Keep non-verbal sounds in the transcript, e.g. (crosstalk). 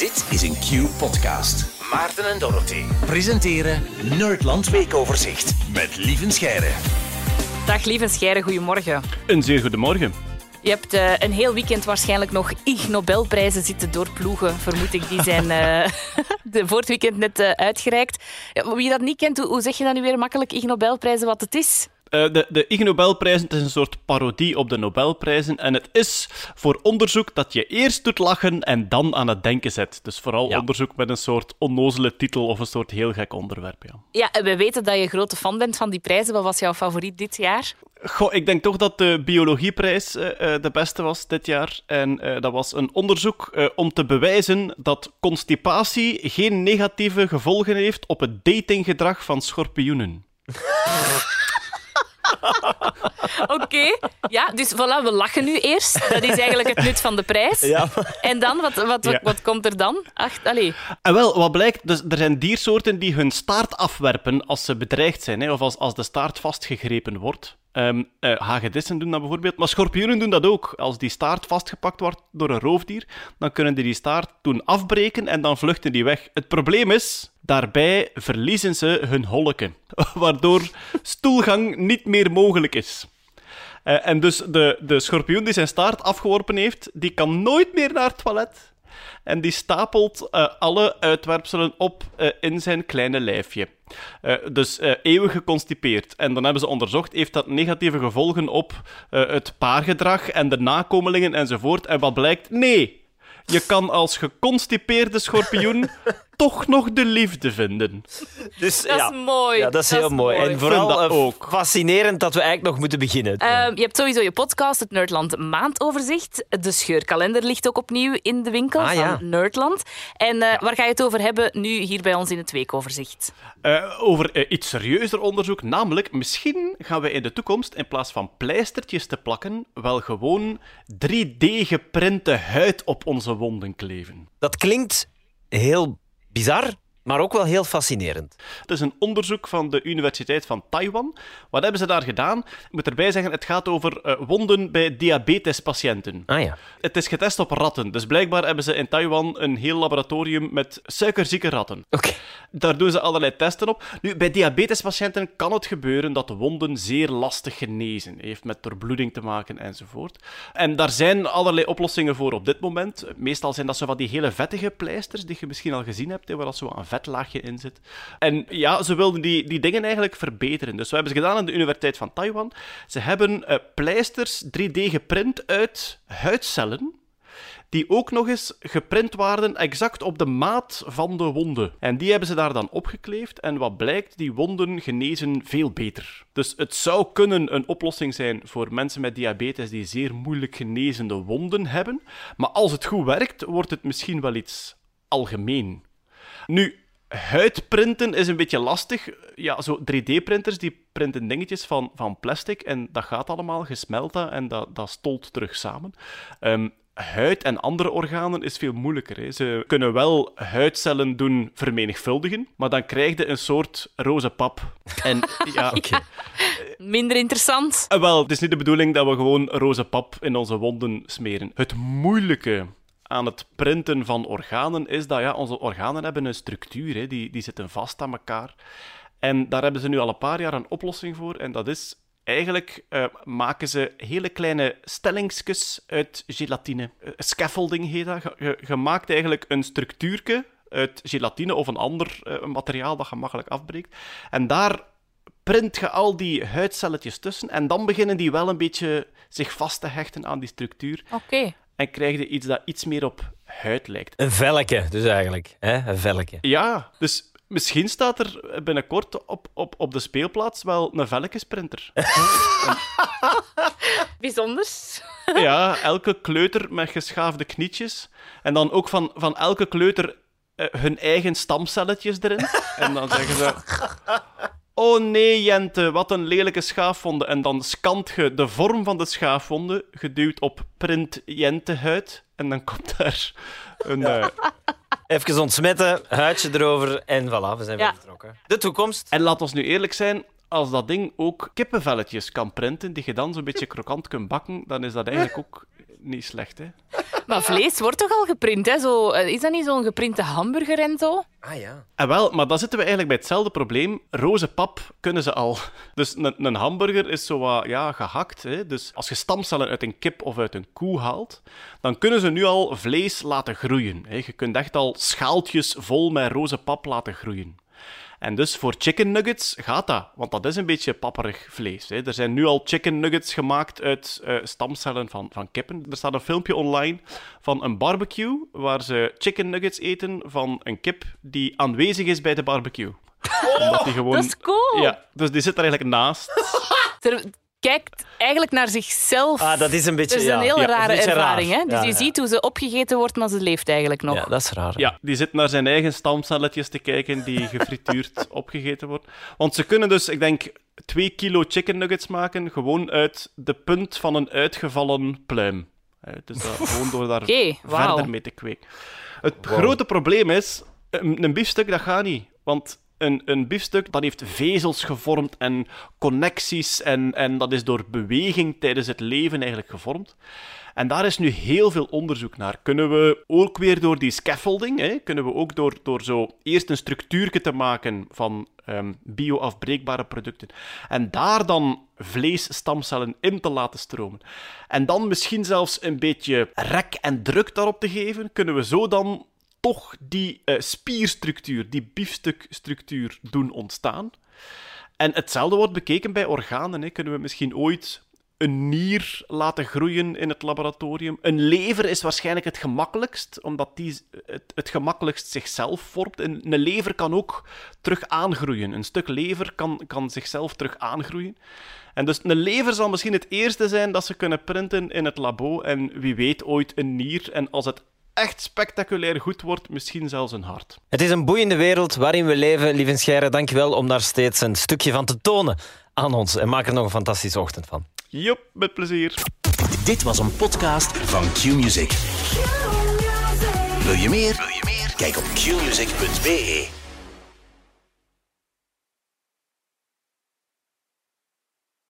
Dit is een Q-podcast. Maarten en Dorothy presenteren Nerdland Weekoverzicht met Lieven Scheire. Dag lieve Scheire, goedemorgen. Een zeer goedemorgen. Je hebt eh, een heel weekend waarschijnlijk nog Ig Nobelprijzen zitten doorploegen, vermoed ik. Die zijn eh, (laughs) de, voor het weekend net eh, uitgereikt. Wie dat niet kent, hoe, hoe zeg je dan nu weer makkelijk Ig Nobelprijzen wat het is? Eh, de, de Ig Nobelprijzen het is een soort parodie op de Nobelprijzen. En het is voor onderzoek dat je eerst doet lachen en dan aan het denken zet. Dus vooral onderzoek met een soort onnozele titel of een soort heel gek onderwerp. Ja. Ja, en we weten dat je grote fan bent van die prijzen. Wat was jouw favoriet dit jaar? Goh, ik denk toch dat de biologieprijs eh, eh, de beste was dit jaar. En eh, dat was een onderzoek eh, om te bewijzen dat constipatie geen negatieve gevolgen heeft op het datinggedrag van schorpioenen. (laughs) (laughs) Oké, ja, dus voilà, we lachen nu eerst. Dat is eigenlijk het nut van de prijs. En dan, wat, wat, wat, Ja. wat komt er dan? Ach, allee. En wel, wat blijkt, dus er zijn diersoorten die hun staart afwerpen als ze bedreigd zijn, hè, of als, als de staart vastgegrepen wordt. Eh, hagedissen doen dat bijvoorbeeld, maar schorpioenen doen dat ook. Als die staart vastgepakt wordt door een roofdier, dan kunnen die die staart doen afbreken en dan vluchten die weg. Het probleem is, daarbij verliezen ze hun holleken, (laughs) waardoor stoelgang niet meer mogelijk is. Eh, en dus de, de schorpioen die zijn staart afgeworpen heeft, die kan nooit meer naar het toilet. En die stapelt eh, alle uitwerpselen op eh, in zijn kleine lijfje. Eh, dus eeuwig geconstipeerd. En dan hebben ze onderzocht, heeft dat negatieve gevolgen op het paargedrag en de nakomelingen enzovoort. En wat blijkt? Nee. Je kan als geconstipeerde schorpioen (laughs) toch nog de liefde vinden. Dus, Dat ja. is mooi. Ja, dat is heel mooi. En vooral dat eh, ook. fascinerend dat we eigenlijk nog moeten beginnen. Ehm, je hebt sowieso je podcast, het Nerdland Maandoverzicht. De scheurkalender ligt ook opnieuw in de winkel Ah, van ja. Nerdland. En eh, waar ga je het over hebben nu hier bij ons in het weekoverzicht? Eh, over iets serieuzer onderzoek, namelijk misschien gaan we in de toekomst in plaats van pleistertjes te plakken, wel gewoon 3D-geprinte huid op onze wonden kleven. Dat klinkt heel bizar, maar ook wel heel fascinerend. Het is een onderzoek van de Universiteit van Taiwan. Wat hebben ze daar gedaan? Ik moet erbij zeggen, het gaat over eh, wonden bij diabetespatiënten. Ah ja. Het is getest op ratten, dus blijkbaar hebben ze in Taiwan een heel laboratorium met suikerzieke ratten. Oké. Daar doen ze allerlei testen op. Nu, bij diabetespatiënten kan het gebeuren dat de wonden zeer lastig genezen. Heeft met doorbloeding te maken enzovoort. En daar zijn allerlei oplossingen voor op dit moment. Meestal zijn dat zo van die hele vettige pleisters die je misschien al gezien hebt, hè, waar dat zo een vetlaagje in zit. En ja, ze wilden die, die dingen eigenlijk verbeteren. Dus wat hebben ze gedaan aan de Universiteit van Taiwan? Ze hebben eh, pleisters 3D geprint uit huidcellen die ook nog eens geprint waren exact op de maat van de wonden. En die hebben ze daar dan opgekleefd en wat blijkt, die wonden genezen veel beter. Dus het zou kunnen een oplossing zijn voor mensen met diabetes die zeer moeilijk genezende wonden hebben, maar als het goed werkt, wordt het misschien wel iets algemeen. Nu, huidprinten is een beetje lastig. Ja, zo 3D-printers die printen dingetjes van, van plastic en dat gaat allemaal, gesmelt dat en dat, dat stolt terug samen. Ehm, huid en andere organen is veel moeilijker. Hè. Ze kunnen wel huidcellen doen vermenigvuldigen, maar dan krijg je een soort roze pap. En (laughs) ja, Minder interessant. eh, wel, het is niet de bedoeling dat we gewoon roze pap in onze wonden smeren. Het moeilijke aan het printen van organen is dat ja, onze organen hebben een structuur, hè, die, die zitten vast aan elkaar. En daar hebben ze nu al een paar jaar een oplossing voor, en dat is eigenlijk eh, maken ze hele kleine stellingsjes uit gelatine. Eh, scaffolding heet dat. Je- maakt eigenlijk een structuurke uit gelatine of een ander eh, materiaal dat je makkelijk afbreekt. En daar print je al die huidcelletjes tussen en dan beginnen die wel een beetje zich vast te hechten aan die structuur Oké. En krijg je iets dat iets meer op huid lijkt. Een velletje, dus eigenlijk. Hè? Een velletje. Ja, dus misschien staat er binnenkort op, op, op de speelplaats wel een velkesprinter. (laughs) (laughs) Bijzonders. ja, elke kleuter met geschaafde knietjes. En dan ook van, van elke kleuter eh, hun eigen stamcelletjes erin. En dan zeggen ze... Oh nee, Jente, wat een lelijke schaafwonde. En dan scant je de vorm van de schaafwonde, geduwd op print Jentehuid. En dan komt daar een... eh, Even ontsmetten, huidje erover en voilà, we zijn Ja. weer vertrokken. De toekomst. En laat ons nu eerlijk zijn, als dat ding ook kippenvelletjes kan printen, die je dan zo'n beetje krokant kunt bakken, dan is dat eigenlijk ook niet slecht, hè? (laughs) Maar vlees wordt toch al geprint, hè? Zo, eh, is dat niet zo'n geprinte hamburger en zo? Ah ja. En Ah, wel, maar dan zitten we eigenlijk bij hetzelfde probleem. Roze pap kunnen ze al. (laughs) Dus een, een hamburger is zo wat ja, gehakt. Hè? Dus als je stamcellen uit een kip of uit een koe haalt, dan kunnen ze nu al vlees laten groeien. Hè? Je kunt echt al schaaltjes vol met roze pap laten groeien. En dus voor chicken nuggets gaat dat, want dat is een beetje papperig vlees. Hè. Er zijn nu al chicken nuggets gemaakt uit eh, stamcellen van, van kippen. Er staat een filmpje online van een barbecue waar ze chicken nuggets eten van een kip die aanwezig is bij de barbecue. Omdat die gewoon... Dat is cool. Ja, dus die zit er eigenlijk naast. (laughs) Kijkt eigenlijk naar zichzelf. Ah, dat is een beetje... dat is een ja. heel Ja, rare een ervaring. raar. Hè? Dus Ja, je ja. ziet hoe ze opgegeten wordt, maar ze leeft eigenlijk nog. Ja, dat is raar. Ja, die zit naar zijn eigen stamcelletjes te kijken die (laughs) gefrituurd opgegeten worden. Want ze kunnen dus, ik denk, twee kilo chicken nuggets maken gewoon uit de punt van een uitgevallen pluim. Hè, Dus dat, (laughs) gewoon door daar verder mee te kweken. Het grote probleem is, een, een biefstuk dat gaat niet. Want een, een biefstuk dat heeft vezels gevormd en connecties en, en dat is door beweging tijdens het leven eigenlijk gevormd. En daar is nu heel veel onderzoek naar. Kunnen we ook weer door die scaffolding, hè, kunnen we ook door, door zo eerst een structuurtje te maken van ehm, bio-afbreekbare producten en daar dan vleesstamcellen in te laten stromen. En dan misschien zelfs een beetje rek en druk daarop te geven, kunnen we zo dan toch die eh, spierstructuur, die biefstukstructuur doen ontstaan. En hetzelfde wordt bekeken bij organen. Hè. Kunnen we misschien ooit een nier laten groeien in het laboratorium? Een lever is waarschijnlijk het gemakkelijkst, omdat die het, het gemakkelijkst zichzelf vormt. Een, een lever kan ook terug aangroeien. Een stuk lever kan, kan zichzelf terug aangroeien. En dus een lever zal misschien het eerste zijn dat ze kunnen printen in het labo. En wie weet ooit een nier. En als het echt spectaculair goed wordt, misschien zelfs een hart. Het is een boeiende wereld waarin we leven, lieve Scheire. Dank je wel om daar steeds een stukje van te tonen aan ons. En maak er nog een fantastische ochtend van. Jop, met plezier. Dit was een podcast van Q-Music. Wil je meer? Wil je meer? Kijk op qmusic.be.